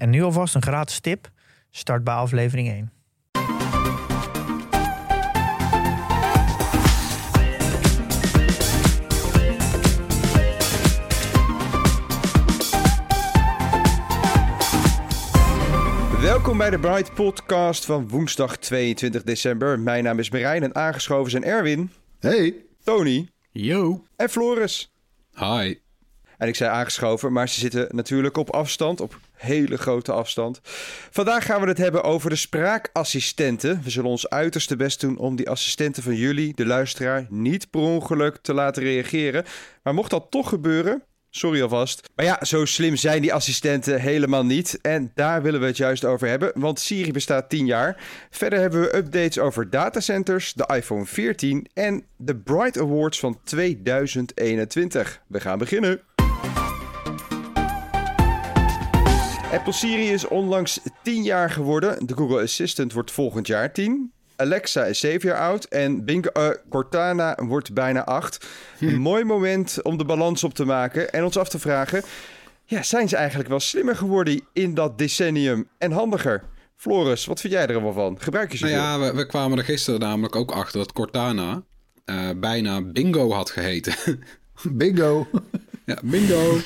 En nu alvast een gratis tip. Start bij aflevering 1. Welkom bij de Bright Podcast van woensdag 22 december. Mijn naam is Marijn en aangeschoven zijn Erwin, Hey. Tony Yo. en Floris. Hi. En ik zei aangeschoven, maar ze zitten natuurlijk op afstand, op hele grote afstand. Vandaag gaan we het hebben over de spraakassistenten. We zullen ons uiterste best doen om die assistenten van jullie, de luisteraar, niet per ongeluk te laten reageren. Maar mocht dat toch gebeuren, sorry alvast. Maar ja, zo slim zijn die assistenten helemaal niet. En daar willen we het juist over hebben, want Siri bestaat 10 jaar. Verder hebben we updates over datacenters, de iPhone 14 en de Bright Awards van 2021. We gaan beginnen. Apple Siri is onlangs 10 jaar geworden. De Google Assistant wordt volgend jaar 10. Alexa is 7 jaar oud en Bing, eh, Cortana wordt bijna 8. Een mooi moment om de balans op te maken en ons af te vragen... Ja, zijn ze eigenlijk wel slimmer geworden in dat decennium en handiger? Floris, wat vind jij er allemaal van? Gebruik je ze Nou ja, we, we kwamen er gisteren namelijk ook achter dat Cortana eh, bijna Bingo had geheten. Bingo. ja, Bingo.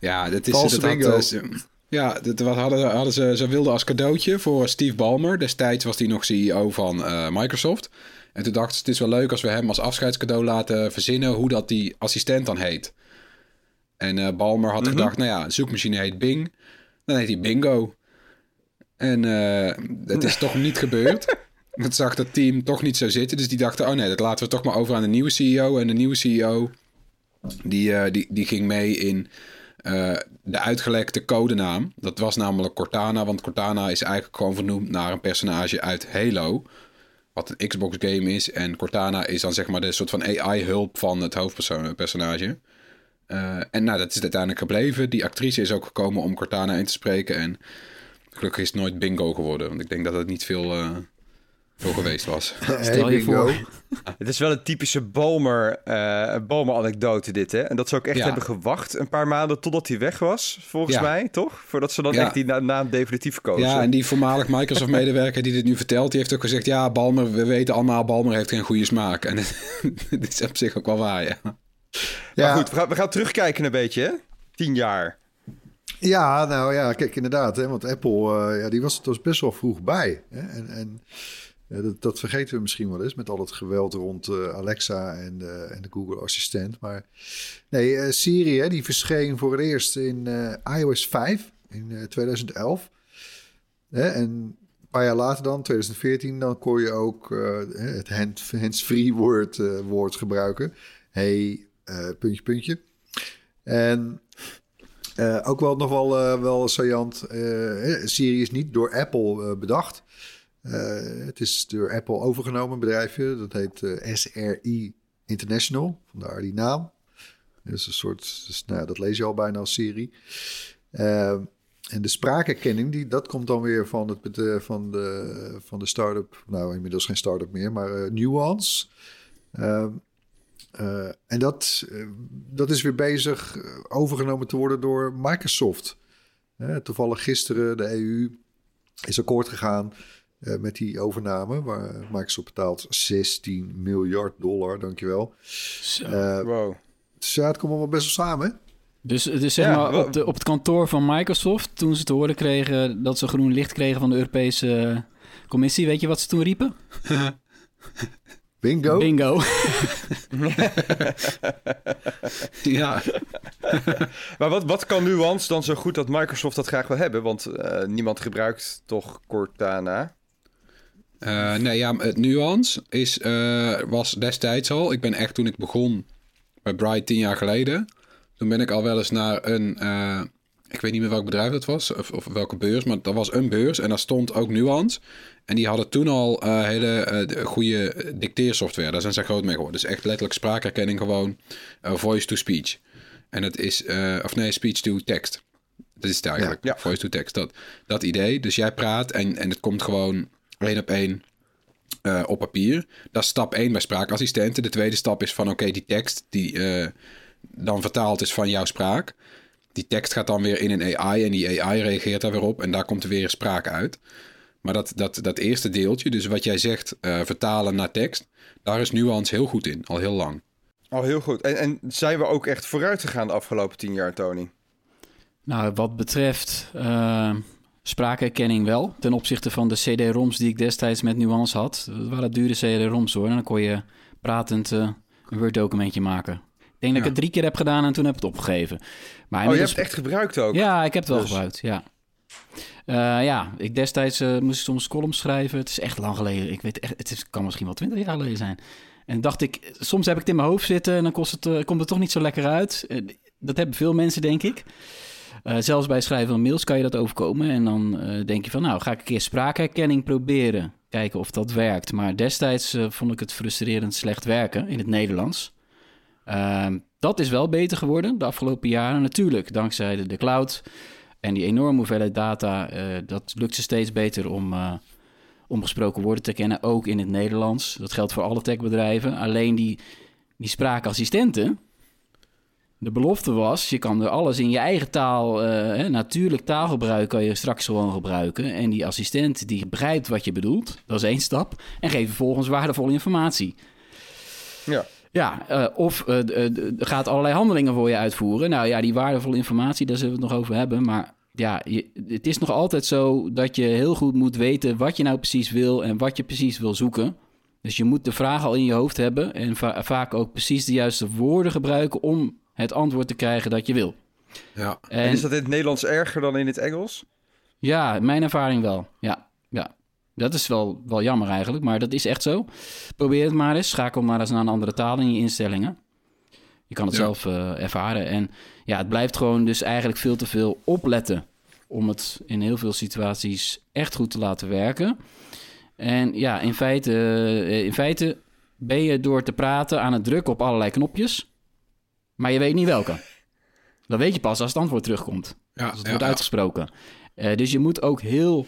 ja, dat is... Dat bingo. ze- ja, dat wat hadden, hadden ze, ze wilden als cadeautje voor Steve Ballmer. Destijds was hij nog CEO van eh, Microsoft. En toen dachten ze, het is wel leuk als we hem als afscheidscadeau laten verzinnen hoe dat die assistent dan heet. En eh Balmer had gedacht, nou ja, de zoekmachine heet Bing. Dan heet hij Bingo. En eh dat is toch niet gebeurd. Dat zag dat team toch niet zo zitten. Dus die dachten, oh nee, dat laten we toch maar over aan de nieuwe CEO. En de nieuwe CEO, die, die, die ging mee in eh, de uitgelekte codenaam. Dat was namelijk Cortana, want Cortana is eigenlijk gewoon vernoemd naar een personage uit Halo. Wat een Xbox game is. En Cortana is dan zeg maar de soort van AI-hulp van het hoofdpersonage. Eh, en nou, dat is uiteindelijk gebleven. Die actrice is ook gekomen om Cortana in te spreken. En gelukkig is het nooit bingo geworden. Want ik denk dat het niet veel, eh, geweest was. Hey, bingo. Het is wel een typische Balmer, eh Balmer anekdote dit, hè? En dat ze ook echt Ja. hebben gewacht een paar maanden totdat hij weg was, volgens Ja. mij, toch? Voordat ze dan Ja. echt die na- naam definitief kozen. Ja, en die voormalig Microsoft-medewerker die dit nu vertelt, die heeft ook gezegd: Ja, Balmer, we weten allemaal, Balmer heeft geen goede smaak. En dit is op zich ook wel waar, ja. Maar Ja, goed, we gaan, we gaan terugkijken een beetje, hè? Tien jaar. ja, nou ja, kijk inderdaad. Hè, want Apple, eh, ja, die was er dus best wel vroeg bij. Hè, en en eh, dat, dat vergeten we misschien wel eens met al het geweld rond eh, Alexa en, de- en de Google Assistent. Maar nee, eh, Siri, hè, die verscheen voor het eerst in eh, iOS 5 in eh, 2011. Hè, en een paar jaar later dan, 2014, dan kon je ook eh, het hand- hands-free woord, eh, woord gebruiken. Hey, eh, puntje, puntje. En eh, ook wel nog wel, eh, wel saillant. eh, Siri is niet door Apple eh, bedacht. Eh, het is door Apple overgenomen, bedrijfje. Dat heet eh, SRI International. Vandaar die naam. Dus een soort, dus, nou, dat lees je al bijna als Siri. Eh, en de spraakherkenning, die, dat komt dan weer van, het, bed- van, de, van de start-up. Nou, inmiddels geen start-up meer, maar eh, Nuance. Eh, eh, en dat, eh, dat is weer bezig eh, overgenomen te worden door Microsoft. Eh, toevallig gisteren, de EU is akkoord gegaan eh, met die overname. Waar Microsoft betaalt 16 miljard dollar, dankjewel. Eh Wow. dus ja, het komt allemaal best wel samen. hè? Dus, dus zeg Ja, maar op, de, op het kantoor van Microsoft, toen ze te horen kregen dat ze groen licht kregen van de Europese Commissie, weet je wat ze toen riepen? Bingo. Bingo. ja. Maar wat, wat kan Nuance dan zo goed dat Microsoft dat graag wil hebben? Want eh, niemand gebruikt toch Cortana? Eh, nee, ja, het nuance is, eh, was destijds al. Ik ben echt toen ik begon bij Bright tien jaar geleden. Toen ben ik al wel eens naar een, eh, ik weet niet meer welk bedrijf dat was of, of welke beurs, maar dat was een beurs en daar stond ook Nuance. En die hadden toen al hele goede dicteersoftware. Daar zijn ze groot mee geworden. Dus echt letterlijk spraakherkenning gewoon, uh, voice to speech. En het is, of nee, speech to text. Dat is het eigenlijk, ja, voice to text. Dat, dat idee. Dus jij praat en, en het komt gewoon één op één op papier. Dat is stap 1 bij spraakassistenten. De tweede stap is van oké, die tekst die dan vertaald is van jouw spraak die tekst gaat dan weer in een AI en die AI reageert daar weer op en daar komt er weer spraak uit. Maar dat, dat, dat eerste deeltje, dus wat jij zegt, uh, vertalen naar tekst, daar is Nuance heel goed in, al heel lang. Al heel goed. En, en zijn we ook echt vooruit gegaan de afgelopen tien jaar, Tony? Nou, wat betreft uh, spraakherkenning wel. Ten opzichte van de CD-ROMs die ik destijds met Nuance had. Dat waren dure CD-ROMs hoor. En dan kon je pratend uh, een Word-documentje maken denk dat ik het drie keer heb gedaan en toen heb ik het opgegeven. Maar oh, je hebt het echt gebruikt ook? Ja, ik heb het wel dus- gebruikt, ja. Uh, ja, ik destijds uh, moest ik soms columns schrijven. Het is echt lang geleden. Ik weet echt, het is, kan misschien wel twintig jaar geleden zijn. En dacht ik, soms heb ik het in mijn hoofd zitten en dan kost het, komt het toch niet zo lekker uit. dat hebben veel mensen, denk ik. Zelfs bij schrijven van mails kan je dat overkomen. En dan denk je van, nou, ga ik een keer spraakherkenning proberen. Kijken of dat werkt. Maar destijds vond ik het frustrerend slecht werken in het Nederlands. Ehm, dat is wel beter geworden de afgelopen jaren. Natuurlijk, dankzij de, de cloud en die enorme hoeveelheid data. Dat lukt ze steeds beter om, om gesproken woorden te kennen, ook in het Nederlands. Dat geldt voor alle techbedrijven. Alleen die, die spraakassistenten. De belofte was, je kan er alles in je eigen taal, uh, natuurlijk taalgebruik kan je straks gewoon gebruiken. En die assistent die begrijpt wat je bedoelt, dat is één stap. En geeft vervolgens waardevolle informatie. Ja. Ja, uh, of uh, gaat allerlei handelingen voor je uitvoeren. Nou ja, die waardevolle informatie, daar zullen we het nog over hebben. Maar ja, je, het is nog altijd zo dat je heel goed moet weten wat je nou precies wil en wat je precies wil zoeken. Dus je moet de vraag al in je hoofd hebben en va vaak ook precies de juiste woorden gebruiken om het antwoord te krijgen dat je wil. Ja. En, en is dat in het Nederlands erger dan in het Engels? Ja, mijn ervaring wel. Ja, ja. Dat is wel, wel jammer eigenlijk, maar dat is echt zo. Probeer het maar eens. Schakel maar eens naar een andere taal in je instellingen. Je kan het zelf uh, ervaren. En ja, het blijft gewoon dus eigenlijk veel te veel opletten om het in heel veel situaties echt goed te laten werken. En ja, in feite, uh, in feite ben je door te praten aan het drukken op allerlei knopjes, maar je weet niet welke. Dat weet je pas als het antwoord terugkomt. Ja, als het wordt uitgesproken. Uh, dus je moet ook heel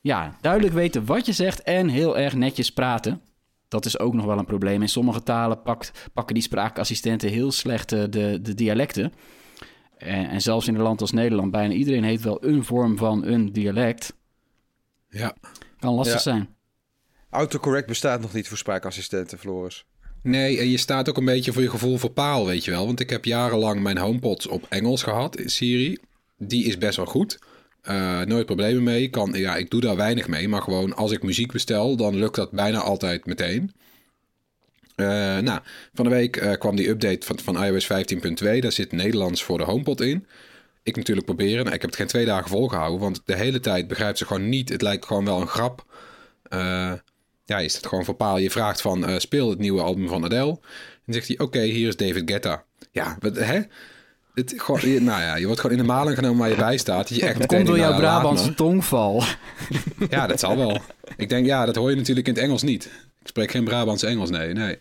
ja, duidelijk weten wat je zegt en heel erg netjes praten. Dat is ook nog wel een probleem. In sommige talen pakt, pakken die spraakassistenten heel slecht eh, de, de dialecten. En, en, zelfs in een land als Nederland, bijna iedereen heeft wel een vorm van een dialect. Ja. Kan lastig zijn. Autocorrect bestaat nog niet voor spraakassistenten, Floris. Nee, en je staat ook een beetje voor je gevoel voor paal, weet je wel. Want ik heb jarenlang mijn HomePods op Engels gehad Siri. Die is best wel goed. Uh, nooit problemen mee. Kan, ja, ik doe daar weinig mee. Maar gewoon als ik muziek bestel, dan lukt dat bijna altijd meteen. Uh, nou, van de week uh, kwam die update van, van iOS 15.2. Daar zit Nederlands voor de HomePod in. Ik natuurlijk proberen. Nou, ik heb het geen twee dagen volgehouden. Want de hele tijd begrijpt ze gewoon niet. Het lijkt gewoon wel een grap. Ja, is het gewoon voor paal. Je vraagt van speel het nieuwe album van Adele. En zegt hij oké, hier is David Guetta. Ja, wat, hè? Het, gewoon, nou ja, je wordt gewoon in de maling genomen waar je bij staat. Je echt komt door jouw Brabantse tongval. Ja, dat zal wel. Ik denk, ja, dat hoor je natuurlijk in het Engels niet. Ik spreek geen Brabants Engels, nee, nee.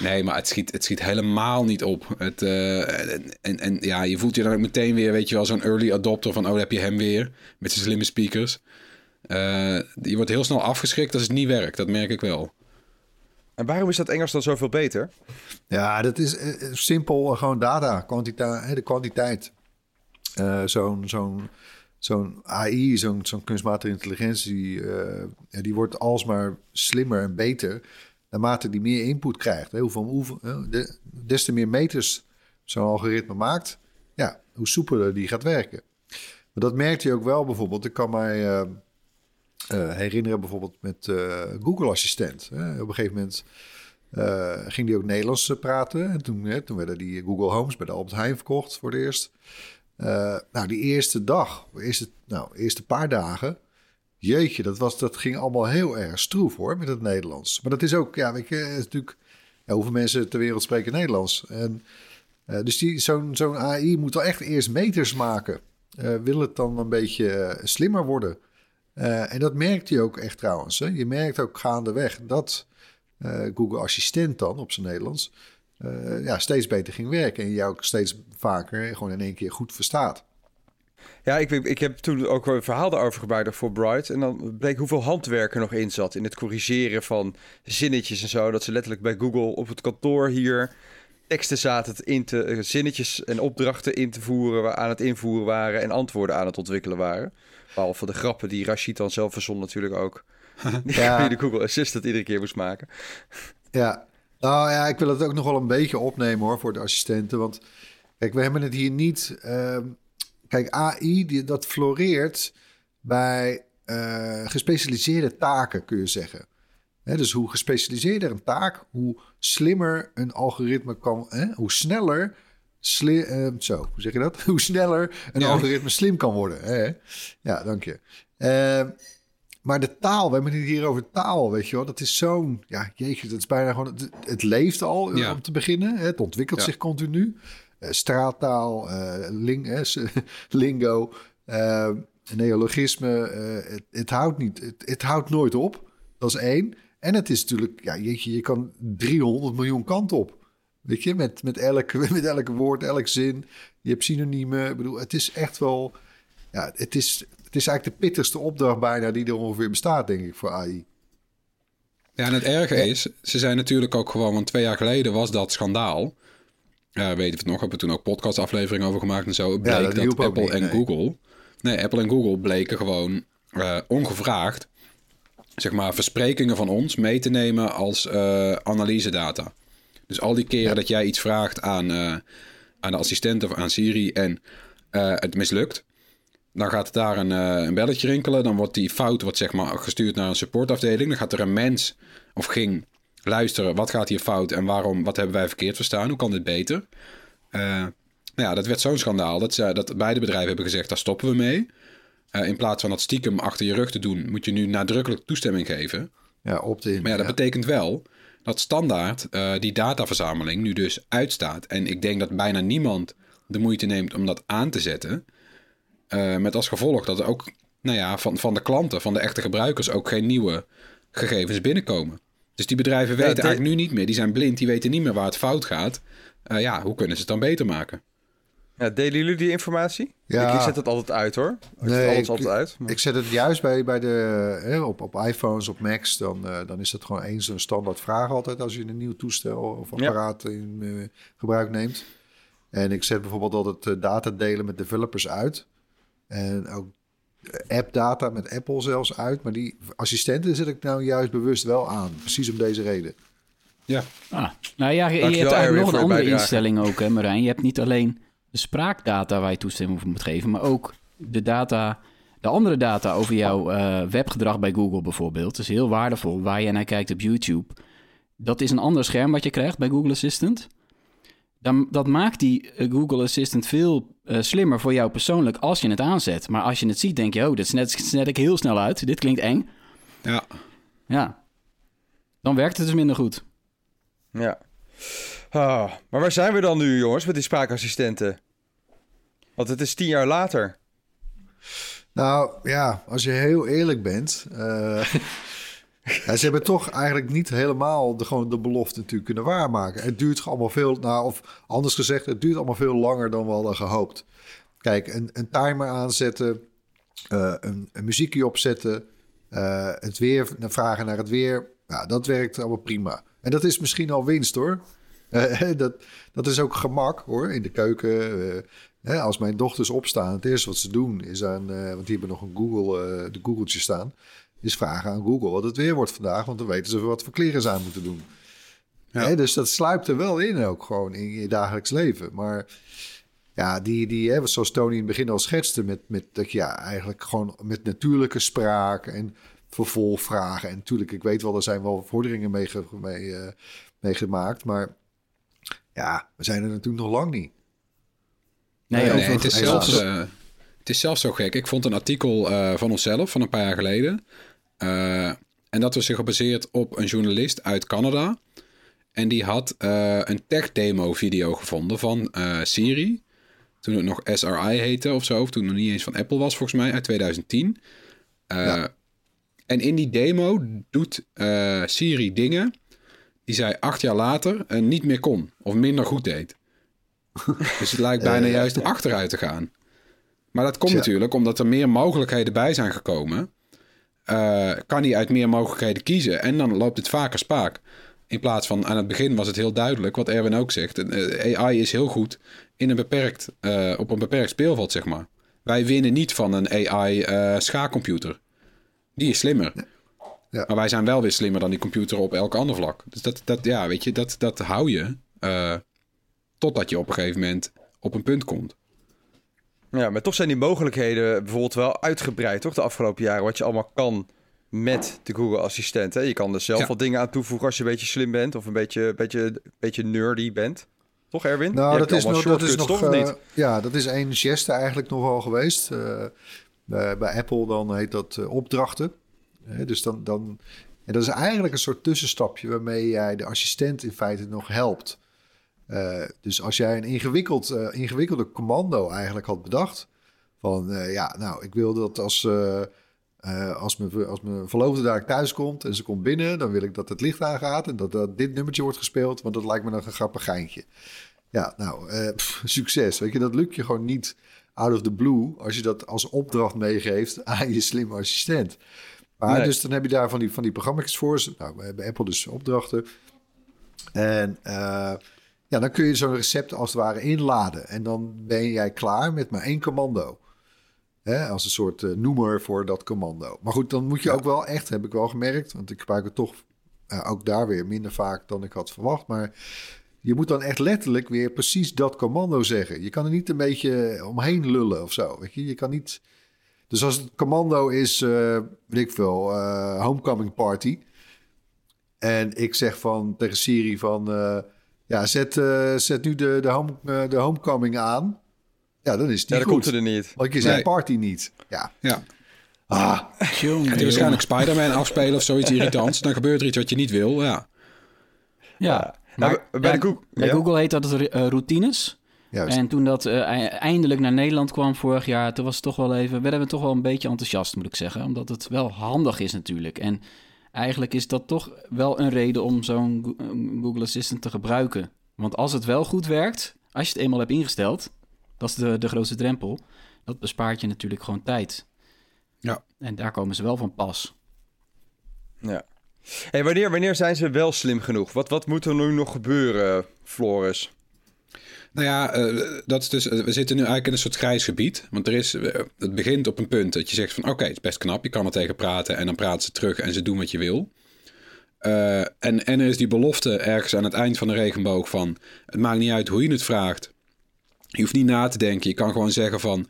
Nee, maar het schiet, het schiet helemaal niet op. Het, uh, en, en ja, je voelt je dan ook meteen weer, weet je wel, zo'n early adopter van, oh, heb je hem weer met zijn slimme speakers. Uh, je wordt heel snel afgeschrikt als het niet werkt, dat merk ik wel. En waarom is dat Engels dan zoveel beter? Ja, dat is uh, simpel gewoon data, kwantiteit, de kwantiteit. Uh, zo'n zo'n zo'n AI, zo'n zo'n kunstmatige intelligentie, uh, ja, die wordt alsmaar slimmer en beter naarmate die meer input krijgt. Hè. Hoeveel, hoeveel, de, des te meer meters zo'n algoritme maakt, ja, hoe soepeler die gaat werken. Maar dat merkt je ook wel bijvoorbeeld. Ik kan mij uh, herinneren bijvoorbeeld met uh, Google Assistent. Hè. Op een gegeven moment uh, ging die ook Nederlands praten. En toen, hè, toen werden die Google Homes bij de Albert Heijn verkocht voor het eerst. nou, die eerste dag, eerste, nou, eerste paar dagen... Jeetje, dat, was, dat ging allemaal heel erg stroef hoor, met het Nederlands. Maar dat is ook, ja, weet natuurlijk... Ja, hoeveel mensen ter wereld spreken Nederlands? En, dus zo'n zo'n AI moet wel echt eerst meters maken wil het dan een beetje slimmer worden. En dat merkt hij ook echt trouwens. Hè? Je merkt ook gaandeweg dat Google Assistent dan op zijn Nederlands ja, steeds beter ging werken. En je ook steeds vaker gewoon in één keer goed verstaat. Ja, ik, ik heb toen ook een verhaal daarover gemaakt voor Bright. En dan bleek hoeveel handwerk er nog in zat. In het corrigeren van zinnetjes en zo. Dat ze letterlijk bij Google op het kantoor hier teksten zaten in te, eh, zinnetjes en opdrachten in te voeren, aan het invoeren waren en antwoorden aan het ontwikkelen waren. Behalve de grappen die Rashid dan zelf verzon natuurlijk ook. ja. Die de Google Assistant iedere keer moest maken. Ja, nou ja, ik wil het ook nog wel een beetje opnemen hoor voor de assistenten. Want kijk, we hebben het hier niet. Uh, kijk, AI, die, dat floreert bij uh, gespecialiseerde taken, kun je zeggen dus hoe gespecialiseerder een taak, hoe slimmer een algoritme kan, hoe sneller, uh, zo, hoe zeg je dat? Hoe sneller een algoritme slim kan worden. Hè? Ja, dank je. Uh, maar de taal, we hebben het hier over taal, weet je wel. Dat is zo'n, ja, jeetje, dat is bijna gewoon, het, het leeft al eh, om te beginnen. Het ontwikkelt zich continu. Uh, straattaal, ling, lingo, neologisme, het, het, houdt niet, het, het houdt nooit op. Dat is één. En het is natuurlijk, ja, jeetje, je kan 300 miljoen kanten op. Weet je, met, met, elk, met elk woord, elk zin. Je hebt synoniemen. Ik bedoel, het is echt wel. Ja, het is, het is eigenlijk de pittigste opdracht bijna die er ongeveer bestaat, denk ik, voor AI. Ja, en het erge is, ze zijn natuurlijk ook gewoon, want twee jaar geleden was dat schandaal. Uh, weet je het nog, hebben we toen ook podcastafleveringen over gemaakt en zo. Het bleek dat, Apple en Google. Nee, Apple en Google bleken gewoon uh, ongevraagd zeg maar, versprekingen van ons mee te nemen als uh, analyse data. Dus al die keren dat jij iets vraagt aan, uh, aan de assistent of aan Siri en uh, het mislukt, dan gaat daar een, een, belletje rinkelen. Dan wordt die fout wordt, zeg maar, gestuurd naar een supportafdeling. Dan gaat er een mens of ging luisteren. Wat gaat hier fout en waarom? Wat hebben wij verkeerd verstaan? Hoe kan dit beter? nou ja, dat werd zo'n schandaal dat, ze, dat beide bedrijven hebben gezegd: daar stoppen we mee. Eh, in plaats van dat stiekem achter je rug te doen, moet je nu nadrukkelijk toestemming geven. Ja, opt-in. Maar ja, dat betekent wel dat standaard uh, die dataverzameling nu dus uitstaat. En ik denk dat bijna niemand de moeite neemt om dat aan te zetten. Uh, met als gevolg dat er ook nou ja, van, van de klanten, van de echte gebruikers, ook geen nieuwe gegevens binnenkomen. Dus die bedrijven weten eigenlijk nu niet meer. Die zijn blind, die weten niet meer waar het fout gaat. Uh, ja, hoe kunnen ze het dan beter maken? Ja, delen jullie die informatie? Ja. Ik, zet het altijd uit hoor. Ik nee, alles ik, altijd uit. Ik zet het juist bij, bij de, hè, op, op iPhones, op Macs. Dan, uh, dan is dat gewoon eens een standaard vraag altijd als je een nieuw toestel of apparaat in uh, gebruik neemt. En ik zet bijvoorbeeld altijd uh, data delen met developers uit. En ook app data met Apple zelfs uit. Maar die assistenten zet ik nou juist bewust wel aan. Precies om deze reden. Ja. Ah, nou ja, je, je hebt eigenlijk nog een andere instelling ook, hè Marijn. Je hebt niet alleen de spraakdata waar je toestemming voor moet geven, maar ook de data, de andere data over jouw uh, webgedrag bij Google bijvoorbeeld. Dat is heel waardevol. Waar je naar kijkt op YouTube. Dat is een ander scherm wat je krijgt bij Google Assistant. Dan, dat maakt die eh, Google Assistant veel uh, slimmer voor jou persoonlijk als je het aanzet. Maar als je het ziet, denk je, oh, dit net ik heel snel uit. Dit klinkt eng. Ja. Ja. Dan werkt het dus minder goed. Ja. Ah, maar waar zijn we dan nu, jongens, met die spraakassistenten? Want het is tien jaar later. Nou ja, als je heel eerlijk bent. Uh, ja, ze hebben toch eigenlijk niet helemaal de, gewoon de belofte natuurlijk kunnen waarmaken. Het duurt allemaal veel, nou, of anders gezegd, het duurt allemaal veel langer dan we hadden gehoopt. Kijk, een, een timer aanzetten, uh, een, een, muziekje opzetten, uh, het weer, vragen naar het weer. Ja, dat werkt allemaal prima. En dat is misschien al winst hoor. dat, dat is ook gemak hoor, in de keuken als mijn dochters opstaan, het eerste wat ze doen is aan, uh, want die hebben nog een Google, de Googeltje staan, is vragen aan Google wat het weer wordt vandaag, want dan weten ze wat voor kleren ze aan moeten doen. Ja. dus dat sluipt er wel in ook gewoon in je dagelijks leven. Maar ja, die, die hè, zoals Tony in het begin al schetste, met, met dat je ja, eigenlijk gewoon met natuurlijke spraak en vervolgvragen. En natuurlijk, ik weet wel, er zijn wel vorderingen mee, mee, uh, mee gemaakt, maar ja, we zijn er natuurlijk nog lang niet. Nee, nee, het, is zelfs, uh, het is zelfs zo gek. Ik vond een artikel uh, van onszelf van een paar jaar geleden. Uh, en dat was zich gebaseerd op een journalist uit Canada. En die had een tech demo video gevonden van Siri. toen het nog SRI heette of zo, of toen het nog niet eens van Apple was volgens mij, uit 2010. Uh, Ja. En in die demo doet eh, Siri dingen die zij acht jaar later eh, niet meer kon of minder goed deed. dus het lijkt bijna Eh, juist achteruit te gaan. Maar dat komt natuurlijk omdat er meer mogelijkheden bij zijn gekomen. Eh, kan hij uit meer mogelijkheden kiezen en dan loopt het vaker spaak. In plaats van aan het begin was het heel duidelijk, wat Erwin ook zegt. eh, AI is heel goed in een beperkt, eh, op een beperkt speelveld, zeg maar. Wij winnen niet van een AI-schaakcomputer. Die is slimmer. Ja. Maar wij zijn wel weer slimmer dan die computer op elk ander vlak. Dus dat, dat ja, weet je, dat, dat hou je. eh, totdat je op een gegeven moment op een punt komt. Ja, maar toch zijn die mogelijkheden bijvoorbeeld wel uitgebreid, toch? De afgelopen jaren, wat je allemaal kan met de Google Assistent. Hè? Je kan er zelf Ja. wat dingen aan toevoegen als je een beetje slim bent of een beetje, beetje, beetje nerdy bent. Toch, Erwin? Nou, dat is, nog, dat is nog. toch, of eh, niet? ja, dat is één geste eigenlijk nog wel geweest. Eh, bij, bij Apple dan heet dat eh, opdrachten. Dus dan, dan. En dat is eigenlijk een soort tussenstapje waarmee jij de assistent in feite nog helpt. Eh, dus als jij een ingewikkeld, eh, ingewikkelde commando eigenlijk had bedacht. Van eh, ja, nou, ik wil dat als. als, mijn, als mijn verloofde daar thuis komt en ze komt binnen, dan wil ik dat het licht aangaat en dat, dat dit nummertje wordt gespeeld, want dat lijkt me nog een grappig geintje. Ja, nou, succes. Weet je, dat lukt je gewoon niet out of the blue als je dat als opdracht meegeeft aan je slimme assistent. Maar Nee. dus dan heb je daar van die, van die programma's voor. Nou, we hebben Apple dus opdrachten. En eh, ja, dan kun je zo'n recept als het ware inladen. En dan ben jij klaar met maar één commando. Hè, als een soort eh, noemer voor dat commando. Maar goed, dan moet je ook wel echt, heb ik wel gemerkt. Want ik gebruik het toch eh, ook daar weer minder vaak dan ik had verwacht. Maar je moet dan echt letterlijk weer precies dat commando zeggen. Je kan er niet een beetje omheen lullen of zo. Weet je, je kan niet. Dus als het commando is, eh weet ik veel, eh, homecoming party. En ik zeg van tegen Siri van, eh, ja, zet, eh, zet nu de, de, home, de homecoming aan. Ja, dan is het Ja, niet dan goed. komt er niet. Want je zei Nee. party niet. Ja. Ja. Ah, Jongen, Gaat waarschijnlijk Spider-Man afspelen of zoiets irritants. Dan gebeurt er iets wat je niet wil. Ja. Ja. Maar bij bij, de Google- bij ja? Google heet dat het routines. Juist. En toen dat eh, eindelijk naar Nederland kwam vorig jaar, toen was het toch wel even, werden we toch wel een beetje enthousiast, moet ik zeggen. Omdat het wel handig is natuurlijk. En eigenlijk is dat toch wel een reden om zo'n Go- Google Assistant te gebruiken. Want als het wel goed werkt, als je het eenmaal hebt ingesteld, dat is de, de grootste drempel, dat bespaart je natuurlijk gewoon tijd. Ja. En daar komen ze wel van pas. Ja. Hey, wanneer, wanneer zijn ze wel slim genoeg? Wat, wat moet er nu nog gebeuren, Floris? Nou ja, eh, dat is dus, eh, we zitten nu eigenlijk in een soort grijs gebied. Want er is, eh, het begint op een punt dat je zegt van... oké, het is best knap, je kan er tegen praten... en dan praten ze terug en ze doen wat je wil. En, en er is die belofte ergens aan het eind van de regenboog van... het maakt niet uit hoe je het vraagt. Je hoeft niet na te denken. Je kan gewoon zeggen van...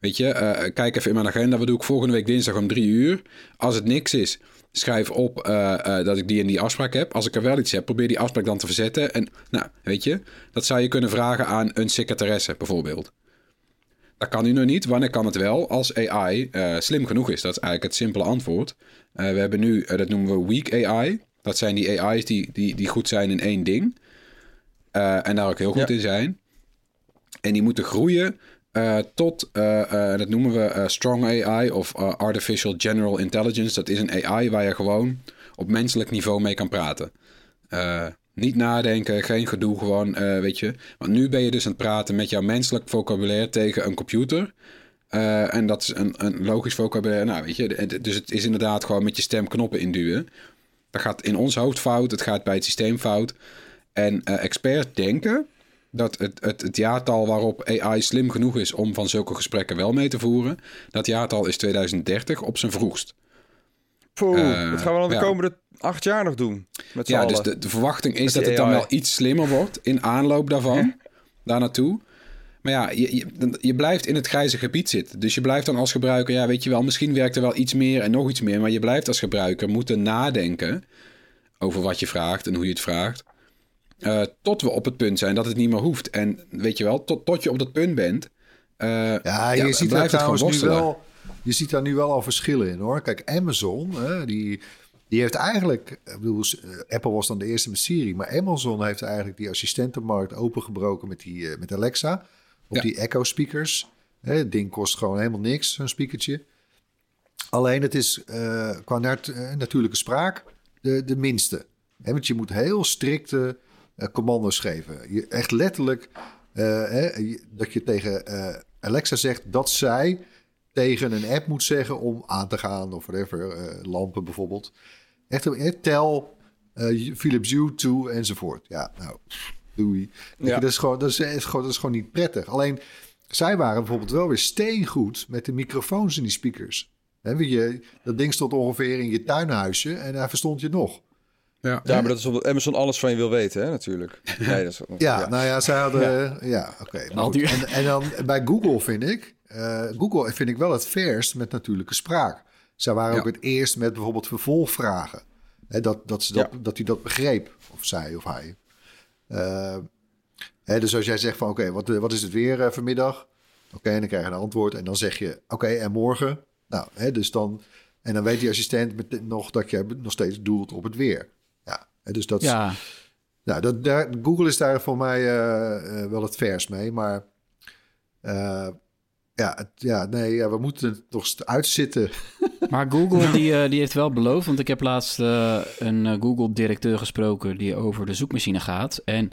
weet je, kijk even in mijn agenda... wat doe ik volgende week dinsdag om drie uur? Als het niks is, schrijf op eh, eh, dat ik die en die afspraak heb. Als ik er wel iets heb, probeer die afspraak dan te verzetten. En nou, weet je, dat zou je kunnen vragen aan een secretaresse bijvoorbeeld. Dat kan nu nog niet. Wanneer kan het wel? Als AI eh, slim genoeg is. Dat is eigenlijk het simpele antwoord. We hebben nu, dat noemen we weak AI. Dat zijn die AI's die, die, die goed zijn in één ding. En daar ook heel goed Ja. in zijn. En die moeten groeien eh, tot, eh, dat noemen we strong AI of artificial general intelligence. Dat is een AI waar je gewoon op menselijk niveau mee kan praten. Niet nadenken, geen gedoe, gewoon, weet je. Want nu ben je dus aan het praten met jouw menselijk vocabulaire tegen een computer. En dat is een, een logisch vocabulaire. Nou, weet je, dus het is inderdaad gewoon met je stem knoppen induwen. Dat gaat in ons hoofd fout, het gaat bij het systeem fout. En experts denken dat het, het, het jaartal waarop AI slim genoeg is om van zulke gesprekken wel mee te voeren, dat jaartal is 2030 op zijn vroegst. Poeh, Eh, dat gaan we dan de ja. komende acht jaar nog doen. Met Ja, allen. dus de, de verwachting is dat het dan wel iets slimmer wordt in aanloop daarvan, daar naartoe. Maar ja, je, je, je blijft in het grijze gebied zitten. Dus je blijft dan als gebruiker, ja, weet je wel, misschien werkt er wel iets meer en nog iets meer. Maar je blijft als gebruiker moeten nadenken over wat je vraagt en hoe je het vraagt. Eh, tot we op het punt zijn dat het niet meer hoeft. En weet je wel, tot, tot je op dat punt bent. eh, Ja, je dan ziet daar trouwens nu wel. Je ziet daar nu wel al verschillen in hoor. Kijk, Amazon, hè, die, die heeft eigenlijk. Ik bedoel, eh, Apple was dan de eerste met Siri, maar Amazon heeft eigenlijk die assistentenmarkt opengebroken met, die, met Alexa. op Ja. die Echo speakers. Hè, het ding kost gewoon helemaal niks, zo'n speakertje. Alleen het is qua nat- natuurlijke spraak de, de minste. Hè, want je moet heel strikte commando's geven. Je, echt letterlijk eh, hè, dat je tegen eh, Alexa zegt dat zij tegen een app moet zeggen om aan te gaan of whatever. eh, lampen bijvoorbeeld. Echt eh, tel eh, Philips Hue toe enzovoort. Ja, nou, doei. Ja. Dat, is gewoon, dat, is, is gewoon, dat is gewoon niet prettig. Alleen, zij waren bijvoorbeeld wel weer steengoed met de microfoons in die speakers. Hè, weet je, dat ding stond ongeveer in je tuinhuisje en daar verstond je nog. Ja. Ja, maar dat is omdat Amazon alles van je wil weten, hè, natuurlijk. Nee, dat is, Ja, nou ja, zij hadden... Ja, oké. En, en dan bij Google vind ik... eh, Google vind ik wel het verst met natuurlijke spraak. Zij waren Ja. ook het eerst met bijvoorbeeld vervolgvragen. Hè, dat, dat, ze dat, Ja. dat hij dat begreep. Of zij of hij. Eh, hè, dus als jij zegt van... Oké, wat, wat is het weer eh, vanmiddag? Oké, en dan krijg je een antwoord. En dan zeg je... Oké, en morgen? Nou, hè, dus dan... En dan weet die assistent met, nog dat je nog steeds doelt op het weer. Dus dat. Ja, Nou, dat, daar, Google is daar voor mij eh, eh, wel het vers mee. Maar eh, ja, het- ja, nee, ja, we moeten het nog uitzitten. maar Google die, die heeft wel beloofd, want ik heb laatst een Google-directeur gesproken die over de zoekmachine gaat. En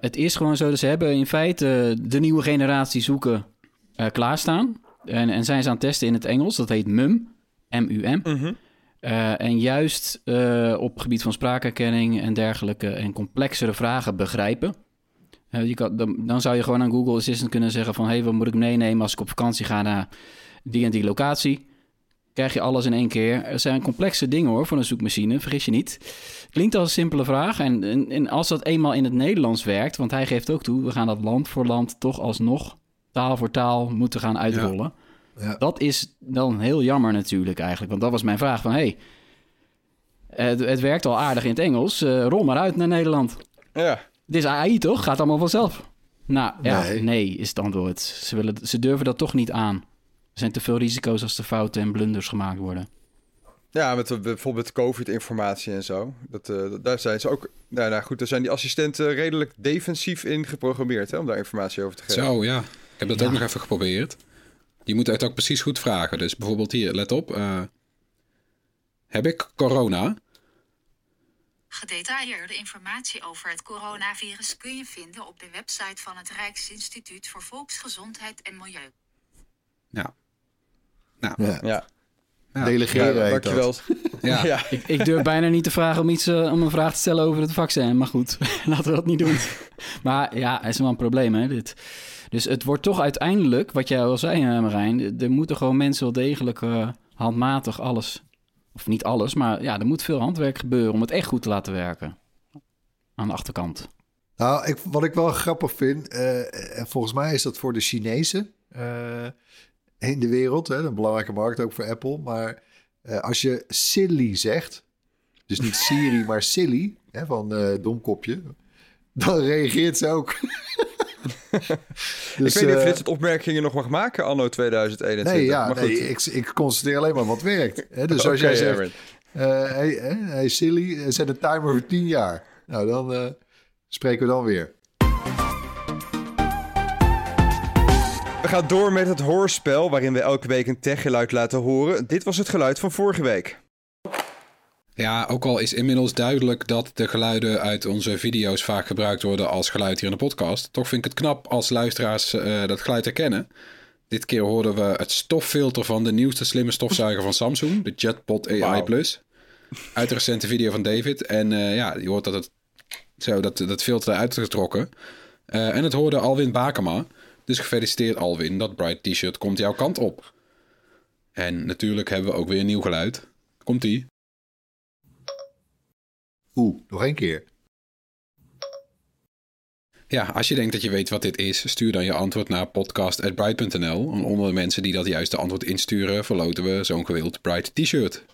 het is gewoon zo dat ze hebben in feite de nieuwe generatie zoeken eh, klaarstaan. En, en zijn ze aan het testen in het Engels, dat heet MUM, M-U-M. Eh, en juist eh, op gebied van spraakherkenning en dergelijke en complexere vragen begrijpen. Eh, je kan, dan, dan zou je gewoon aan Google Assistant kunnen zeggen van... hé, hey, wat moet ik meenemen als ik op vakantie ga naar die en die locatie? Krijg je alles in één keer. Er zijn complexe dingen hoor, voor een zoekmachine, vergis je niet. Klinkt als een simpele vraag. En, en, als dat eenmaal in het Nederlands werkt... want hij geeft ook toe, we gaan dat land voor land toch alsnog... taal voor taal moeten gaan uitrollen. Dat is dan heel jammer natuurlijk eigenlijk. Want dat was mijn vraag van... hey, het, het werkt al aardig in het Engels. eh, rol maar uit naar Nederland. Ja. Dit is AI toch? Gaat allemaal vanzelf. Nou ja, Nee. nee, is het antwoord. Ze, willen, ze durven dat toch niet aan. Er zijn te veel risico's als er fouten en blunders gemaakt worden. Ja, met eh, bijvoorbeeld COVID-informatie en zo. Dat, eh, daar zijn ze ook... Nou, nou goed, daar zijn die assistenten redelijk defensief in geprogrammeerd, hè, om daar informatie over te geven. Zo, ja. Ik heb dat ook nog even geprobeerd. Je moet het ook precies goed vragen. Dus bijvoorbeeld hier, let op. eh, heb ik corona? Gedetailleerde informatie over het coronavirus kun je vinden op de website van het Rijksinstituut voor Volksgezondheid en Milieu. Ja. Nou, Ja. Ja, ja. Delegeren ja heet dankjewel. dat. Ja. ja. Ik, ik durf bijna niet te vragen om, iets, eh, om een vraag te stellen over het vaccin. Maar goed, laten we dat niet doen. Maar ja, het is wel een probleem, hè, dit. Dus het wordt toch uiteindelijk, wat jij al zei, eh, Marijn... er moeten gewoon mensen wel degelijk eh, handmatig alles... of niet alles, maar ja, er moet veel handwerk gebeuren... om het echt goed te laten werken. Aan de achterkant. Nou, ik, wat ik wel grappig vind, eh, en volgens mij is dat voor de Chinezen eh, in de wereld, hè, een belangrijke markt ook voor Apple. Maar eh, als je silly zegt, dus niet Siri, maar silly, hè, van eh, domkopje, dan reageert ze ook. ik Dus, weet niet of je eh, dit soort opmerkingen nog mag maken anno 2021. Nee, ja, maar goed. nee ik, ik constateer alleen maar wat werkt. Hè? Dus als jij zegt, hey, hey silly, zet een timer voor 10 jaar. Nou, dan spreken we dan weer. We gaan door met het hoorspel, waarin we elke week een techgeluid laten horen. Dit was het geluid van vorige week. Ja, ook al is inmiddels duidelijk dat de geluiden uit onze video's vaak gebruikt worden als geluid hier in de podcast. Toch vind ik het knap als luisteraars eh, dat geluid herkennen. Dit keer hoorden we het stoffilter van de nieuwste slimme stofzuiger van Samsung, de JetPod AI. Plus. Uit de recente video van David. En eh, ja, je hoort dat het zo dat, dat filter eruit is getrokken. Eh, en het hoorde Alwin Bakema. Dus gefeliciteerd Alwin, dat Bright T-shirt komt jouw kant op. En natuurlijk hebben we ook weer een nieuw geluid. Komt-ie. Oeh, nog één keer. Ja, als je denkt dat je weet wat dit is, stuur dan je antwoord naar podcast.bright.nl. En onder de mensen die dat juiste antwoord insturen, verloten we zo'n gewild Bright t-shirt.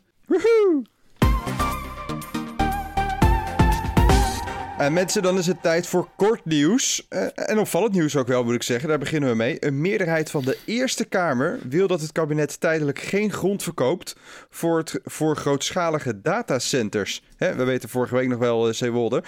En mensen, dan is het tijd voor kort nieuws. Eh, en opvallend nieuws ook wel, moet ik zeggen. Daar beginnen we mee. Een meerderheid van de Eerste Kamer wil dat het kabinet tijdelijk geen grond verkoopt voor, het, voor grootschalige datacenters. Hè, we weten vorige week nog wel, uh, Zeewolde.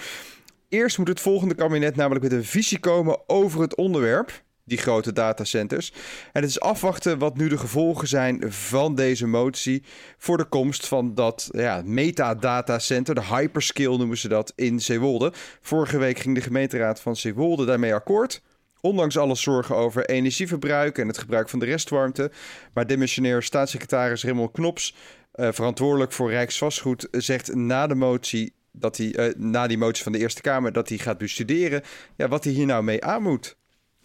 Eerst moet het volgende kabinet namelijk met een visie komen over het onderwerp, die grote datacenters. En het is afwachten wat nu de gevolgen zijn van deze motie voor de komst van dat ja, metadatacenter, de hyperscale noemen ze dat, in Zeewolde. Vorige week ging de gemeenteraad van Zeewolde daarmee akkoord. Ondanks alle zorgen over energieverbruik en het gebruik van de restwarmte. Maar demissionair staatssecretaris Raymond Knops, eh, verantwoordelijk voor Rijksvastgoed, zegt na de motie dat hij, eh, na die motie van de Eerste Kamer, dat hij gaat bestuderen ja, wat hij hier nou mee aan moet.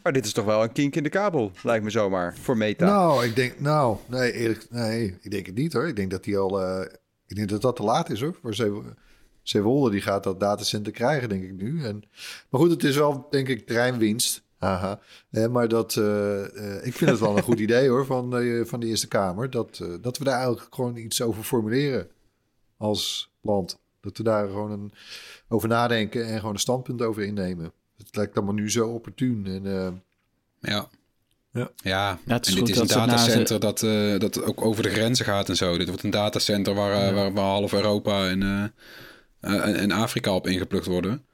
Maar dit is toch wel een kink in de kabel, lijkt me zomaar, voor Meta. Nou, ik denk, nou, nee, eerlijk, nee, ik denk het niet hoor. Ik denk dat die al, eh, ik denk dat dat te laat is hoor. Voor Zeewolde, die gaat dat datacenter krijgen, denk ik nu. En, maar goed, het is wel, denk ik, terreinwinst. Haha. Eh, maar dat, eh, ik vind het wel een goed idee hoor van, de van de Eerste Kamer. Dat, dat we daar eigenlijk gewoon iets over formuleren als land. Dat we daar gewoon een, over nadenken en gewoon een standpunt over innemen. Het lijkt allemaal nu zo opportun. En, eh, Ja. Ja. Ja, Ja, het is en dit is een dat ze na datacenter dat, eh, dat ook over de grenzen gaat en zo. Dit wordt een datacenter waar, eh, waar, waar half Europa en, en, en Afrika op ingeplukt worden.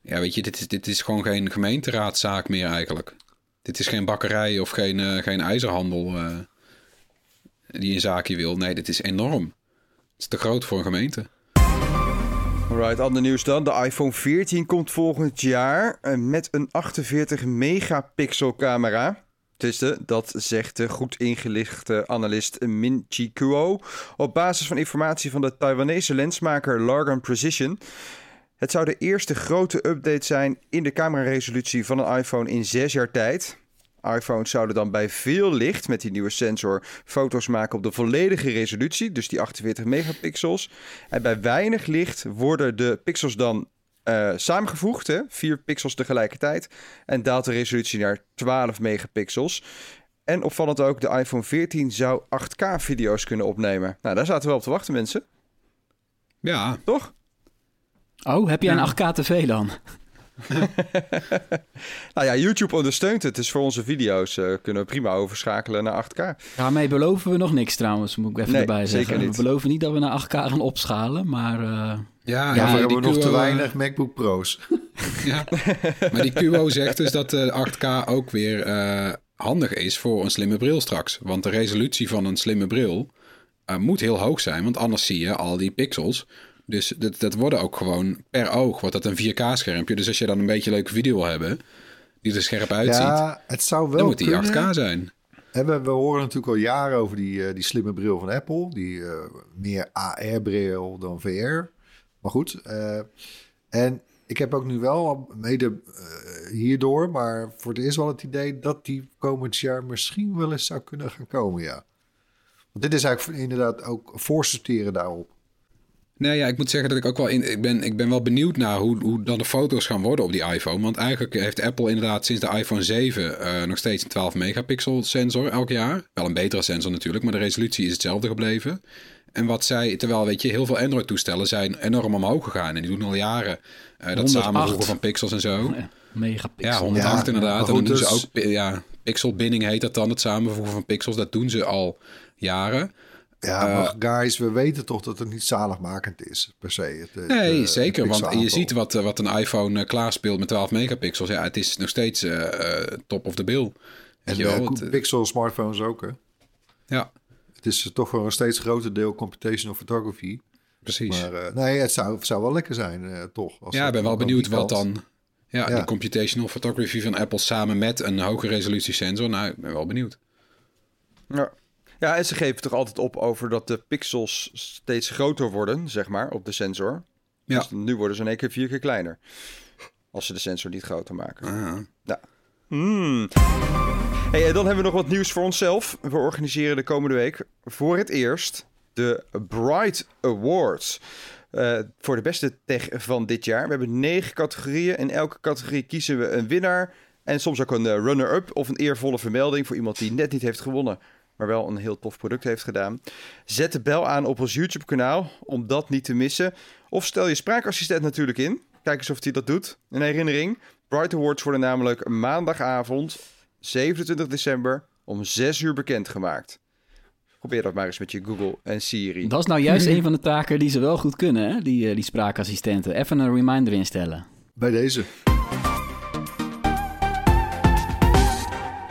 Ja, weet je, dit is, dit is gewoon geen gemeenteraadzaak meer eigenlijk. Dit is geen bakkerij of geen, eh, geen ijzerhandel eh, die een zaakje wil. Nee, dit is enorm. Het is te groot voor een gemeente. Alright, ander nieuws dan. De iPhone 14 komt volgend jaar eh, met een 48 megapixel camera. Tenminste, dat zegt de goed ingelichte analist Min Chi Kuo op basis van informatie van de Taiwanese lensmaker Largan Precision. Het zou de eerste grote update zijn in de cameraresolutie van een iPhone in zes jaar tijd. iPhones zouden dan bij veel licht met die nieuwe sensor foto's maken op de volledige resolutie, dus die 48 megapixels. En bij weinig licht worden de pixels dan eh, samengevoegd, hè? vier pixels tegelijkertijd, en daalt de resolutie naar 12 megapixels. En opvallend ook, de iPhone 14 zou 8K-video's kunnen opnemen. Nou, daar zaten we wel op te wachten, mensen. Ja, Toch? Oh, heb jij een 8K TV dan? Nou ja, YouTube ondersteunt het. Dus voor onze video's eh, kunnen we prima overschakelen naar 8K. Daarmee beloven we nog niks trouwens, moet ik even Nee, erbij zeggen. zeker niet. We beloven niet dat we naar 8K gaan opschalen, maar... eh, ja, Ja, ja, daarvoor die hebben we nog te eh, weinig MacBook Pro's. Ja, maar die QO zegt dus dat de 8K ook weer eh, handig is voor een slimme bril straks. Want de resolutie van een slimme bril eh, moet heel hoog zijn, want anders zie je al die pixels. Dus dat, dat worden ook gewoon per oog, wordt dat een 4K-schermpje. Dus als je dan een beetje leuke video wil hebben, die er scherp uitziet, Ja, het zou wel dan moet die kunnen. 8K zijn. En we, we horen natuurlijk al jaren over die, eh, die slimme bril van Apple. Die eh, meer AR-bril dan VR. Maar goed. eh, en ik heb ook nu wel, mede hierdoor, maar voor het eerst wel het idee dat die komend jaar misschien wel eens zou kunnen gaan komen, ja. Want dit is eigenlijk inderdaad ook voorsorteren daarop. Nee, ja, ik moet zeggen dat ik ook wel in. Ik ben, ik ben wel benieuwd naar hoe, hoe dan de foto's gaan worden op die iPhone. Want eigenlijk heeft Apple inderdaad sinds de iPhone 7 eh, nog steeds een 12 megapixel sensor elk jaar. Wel een betere sensor natuurlijk, maar de resolutie is hetzelfde gebleven. En wat zij, terwijl weet je, heel veel Android-toestellen zijn enorm omhoog gegaan. En die doen al jaren eh, dat 108. samenvoegen van pixels en zo. ja, megapixel. Ja, 108 Ja, inderdaad. En dan doen ze dus- ook ja, pixel binning heet dat dan, het samenvoegen van pixels. Dat doen ze al jaren. Ja, Eh, maar guys, we weten toch dat het niet zaligmakend is, per se. Het, het, Nee, eh, zeker. het Want je ziet wat, eh, wat een iPhone klaarspeelt met 12 megapixels. Ja, het is nog steeds top of the bill. En eh, Pixel smartphones ook, hè. ja, Het is toch voor een steeds groter deel computational photography. precies. Maar nee, het zou, zou wel lekker zijn, eh, toch? Als ja, ik ben wel benieuwd wat kant- dan... Ja, Ja. die computational photography van Apple samen met een hoge resolutie sensor. Nou, ik ben wel benieuwd. Ja. Ja, en ze geven toch altijd op over dat de pixels steeds groter worden, zeg maar, op de sensor. Ja. Dus nu worden ze in één keer vier keer kleiner. Als ze de sensor niet groter maken. Ah. Hmm. Hey, en dan hebben we nog wat nieuws voor onszelf. We organiseren de komende week voor het eerst de Bright Awards. Eh, voor de beste tech van dit jaar. We hebben negen categorieën. In elke categorie kiezen we een winnaar. En soms ook een eh, runner-up of een eervolle vermelding voor iemand die net niet heeft gewonnen. Maar wel een heel tof product heeft gedaan. Zet de bel aan op ons YouTube-kanaal om dat niet te missen. Of stel je spraakassistent natuurlijk in. Kijk eens of hij dat doet. Een herinnering. Bright Awards worden namelijk maandagavond 27 december om 6 uur bekendgemaakt. Probeer dat maar eens met je Google en Siri. Dat is nou juist een van de taken die ze wel goed kunnen, hè? Die, eh, die spraakassistenten. Even een reminder instellen. Bij deze.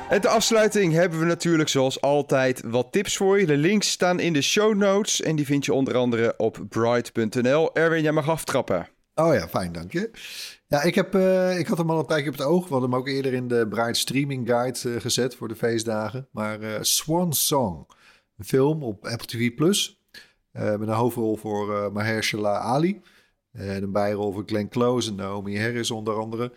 En de afsluiting hebben we natuurlijk zoals altijd wat tips voor je. De links staan in de show notes en die vind je onder andere op bright.nl. Erwin, jij mag aftrappen. Oh ja, fijn, dank je. Ja, ik, heb, eh, ik had hem al een tijdje op het oog. We hadden hem ook eerder in de Bright Streaming Guide eh, gezet voor de feestdagen. Maar eh, Swan Song, een film op Apple TV+. Plus. met een hoofdrol voor Mahershala Ali. En een bijrol voor Glenn Close en Naomi Harris onder andere.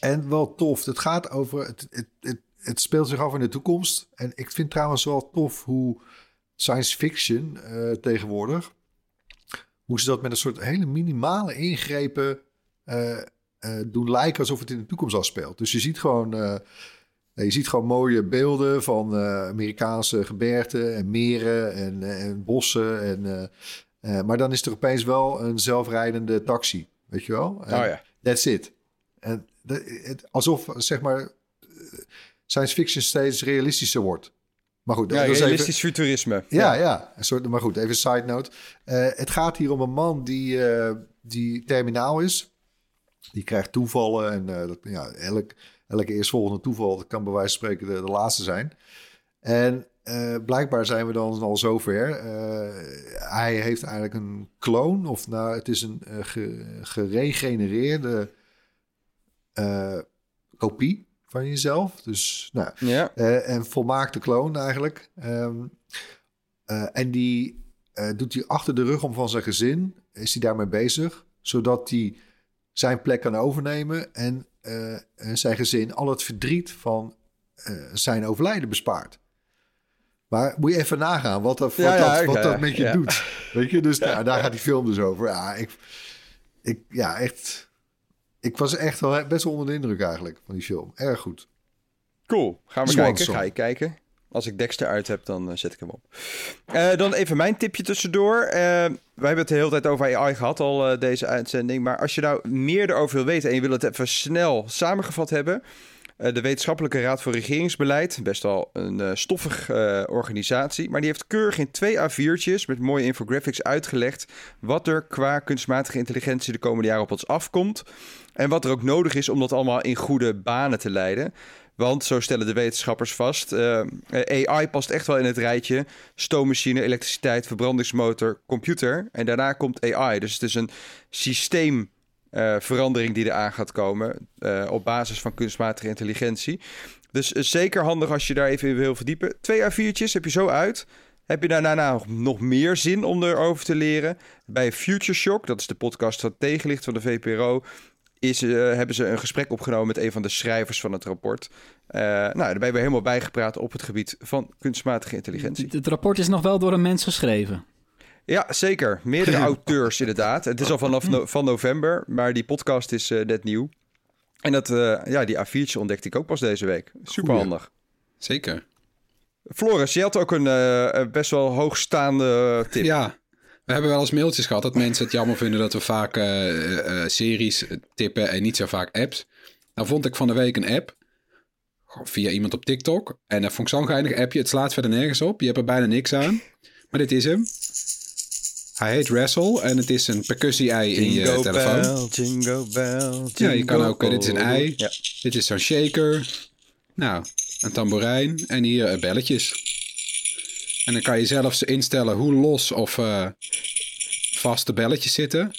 En wel tof. Het gaat over... Het, het, het, het speelt zich af in de toekomst. En ik vind trouwens wel tof hoe science fiction tegenwoordig hoe ze dat met een soort hele minimale ingrepen uh, doen lijken alsof het in de toekomst afspeelt. Dus je ziet gewoon, je ziet gewoon mooie beelden van Amerikaanse gebergten en meren en, en bossen. En, maar dan is er opeens wel een zelfrijdende taxi, weet je wel? oh ja. That's it. En het, alsof, zeg maar, science fiction steeds realistischer wordt. Maar goed, ja, realistisch even... futurisme. Ja, ja, Een soort, maar goed, even side note. Uh, het gaat hier om een man die, uh, die terminaal is. Die krijgt toevallen en uh, dat, ja, elk, elke eerstvolgende toeval kan bij wijze van spreken de, de laatste zijn. En blijkbaar zijn we dan al zover. hij heeft eigenlijk een kloon, of nou, het is een ge, geregenereerde kopie van jezelf. Dus, nou, ja. Uh, en volmaakte kloon eigenlijk. Um, uh, en die doet hij achter de rug om van zijn gezin. Is hij daarmee bezig. Zodat hij zijn plek kan overnemen. En zijn gezin al het verdriet van zijn overlijden bespaart. Maar moet je even nagaan wat dat, wat ja, dat, wat dat met je doet. Weet je, dus nou, daar gaat die film dus over. Ja, ik, ik, ja echt ik was echt wel best wel onder de indruk eigenlijk van die film. Erg goed. Cool. Gaan we kijken. Ga je kijken. Als ik Dexter uit heb, dan uh, zet ik hem op. Uh, dan even mijn tipje tussendoor. Uh, wij hebben het de hele tijd over AI gehad, al deze uitzending. Maar als je nou meer erover wil weten en je wil het even snel samengevat hebben... Eh, de Wetenschappelijke Raad voor Regeringsbeleid, best wel een uh, stoffige uh, organisatie, maar die heeft keurig in twee A4'tjes met mooie infographics uitgelegd wat er qua kunstmatige intelligentie de komende jaren op ons afkomt en wat er ook nodig is om dat allemaal in goede banen te leiden. Want zo stellen de wetenschappers vast, AI past echt wel in het rijtje stoommachine, elektriciteit, verbrandingsmotor, computer en daarna komt AI. Dus het is een systeem uh, verandering die eraan gaat komen uh, op basis van kunstmatige intelligentie. Dus uh, zeker handig als je daar even in wil verdiepen. Twee A4'tjes heb je zo uit. Heb je daarna nog, meer zin om erover te leren? Bij Future Shock, dat is de podcast van tegenlicht van de VPRO, is, hebben ze een gesprek opgenomen met een van de schrijvers van het rapport. nou, daar ben we helemaal bijgepraat op het gebied van kunstmatige intelligentie. Het rapport is nog wel door een mens geschreven. Ja, zeker. Meerdere auteurs inderdaad. Het is al vanaf van november, maar die podcast is uh, net nieuw. En dat, uh, ja, die A4'tje ontdekte ik ook pas deze week. Super handig. Zeker. Floris, je had ook een uh, best wel hoogstaande tip. Ja, we hebben wel eens mailtjes gehad dat mensen het jammer vinden dat we vaak series tippen en niet zo vaak apps. Nou vond ik van de week een app via iemand op TikTok. En dat vond ik zo'n geinig appje. Het slaat verder nergens op. Je hebt er bijna niks aan. Maar dit is hem. Hij heet Wrestle en het is een percussie-ei in je telefoon. Jingle bell, jingle ja, je kan ook, dit is een ei. Ja. Dit is zo'n shaker. Nou, een tamboerijn en hier uh, belletjes. En dan kan je zelfs instellen hoe los of uh, vast de belletjes zitten.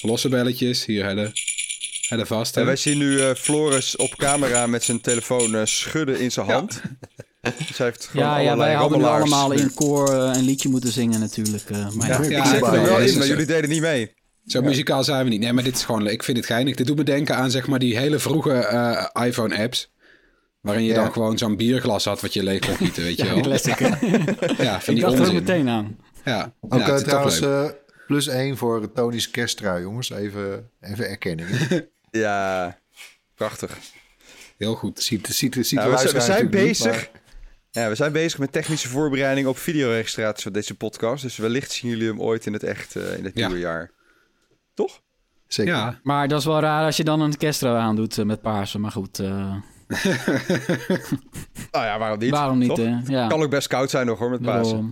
Losse belletjes, hier hele, hele vast. En wij zien nu uh, Floris op camera met zijn telefoon schudden in zijn hand. Ze heeft ja, ja, wij hadden allemaal in koor uh, een liedje moeten zingen natuurlijk. Uh, maar ja, ja, ik er wel in, maar jullie deden niet mee. Zo muzikaal zijn we niet. Nee, maar dit is gewoon, ik vind het geinig. Dit doet me denken aan zeg maar die hele vroege uh, iPhone-apps. Waarin je dan gewoon zo'n bierglas had wat je leeg kon gieten, weet je wel. classic, Ja, vind ik dacht er meteen aan. Ja, Ook ja, trouwens plus één voor Tony's kersttrui, jongens. Even, even erkenning. ja, prachtig. Heel goed. Ziet, ziet, ziet we zijn bezig. Ja, we zijn bezig met technische voorbereiding op videoregistratie van deze podcast. Dus wellicht zien jullie hem ooit in het echt uh, in het nieuwe jaar. Toch? Zeker. Ja. Maar dat is wel raar als je dan een kerstro aandoet uh, met paarse. Maar goed. Uh... nou ja, waarom niet? Waarom niet, hè? Ja. Kan ook best koud zijn nog hoor, met paarse.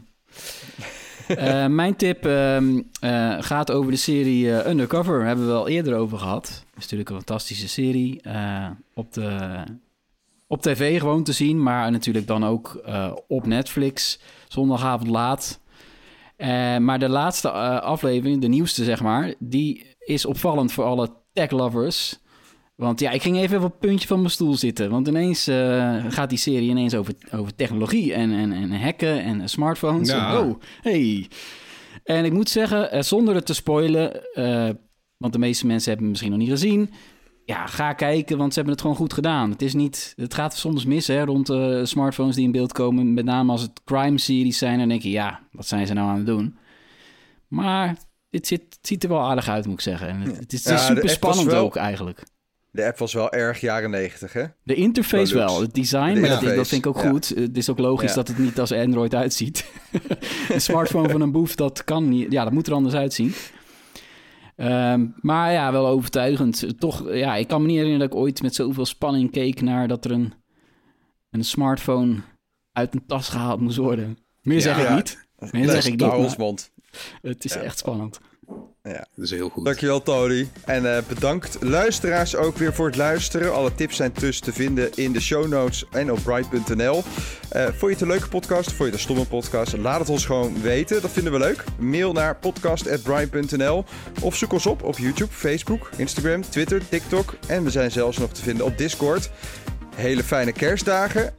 Eh, mijn tip ehm, eh, gaat over de serie eh, Undercover. Daar hebben we al eerder over gehad. Dat is natuurlijk een fantastische serie. eh, op, de, op tv gewoon te zien, maar natuurlijk dan ook eh, op Netflix. Zondagavond laat. Eh, maar de laatste eh, aflevering, de nieuwste zeg maar, die is opvallend voor alle tech-lovers. Want ja, ik ging even op het puntje van mijn stoel zitten. Want ineens gaat die serie ineens over, over technologie en, en, en hacken en smartphones. Ja. Oh, hey. En ik moet zeggen, zonder het te spoilen, want de meeste mensen hebben het misschien nog niet gezien. Ja, ga kijken, want ze hebben het gewoon goed gedaan. Het, is niet, het gaat soms mis hè, rond eh, smartphones die in beeld komen. Met name als het crime-series zijn. Dan denk je, ja, wat zijn ze nou aan het doen? Maar het, zit, het ziet er wel aardig uit, moet ik zeggen. En het, het is, super spannend wel- ook eigenlijk. De app was wel erg jaren negentig, hè? De interface Wel het design, De maar dat, vind ik ook ja. goed. Het is ook logisch Ja. dat het niet als Android uitziet. een smartphone van een boef, dat kan niet. Ja, dat moet er anders uitzien. Ehm, maar ja, wel overtuigend. Toch, ja, ik kan me niet herinneren dat ik ooit met zoveel spanning keek naar dat er een, een smartphone uit een tas gehaald moest worden. Meer zeg ik Ja. niet. Meer zeg ik niet. Het is echt spannend. Dat is heel goed. Dankjewel, Tony. En eh, bedankt luisteraars ook weer voor het luisteren. Alle tips zijn dus te vinden in de show notes en op bright.nl. Eh vond je het een leuke podcast? Vond je het een stomme podcast? Laat het ons gewoon weten. Dat vinden we leuk. Mail naar podcast.bright.nl of zoek ons op op YouTube, Facebook, Instagram, Twitter, TikTok. En we zijn zelfs nog te vinden op Discord. Hele fijne kerstdagen.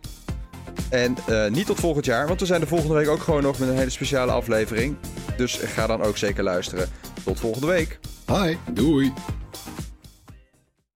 En eh, niet tot volgend jaar, want we zijn de volgende week ook gewoon nog met een hele speciale aflevering. Dus ga dan ook zeker luisteren. Tot volgende week. Hi. Doei.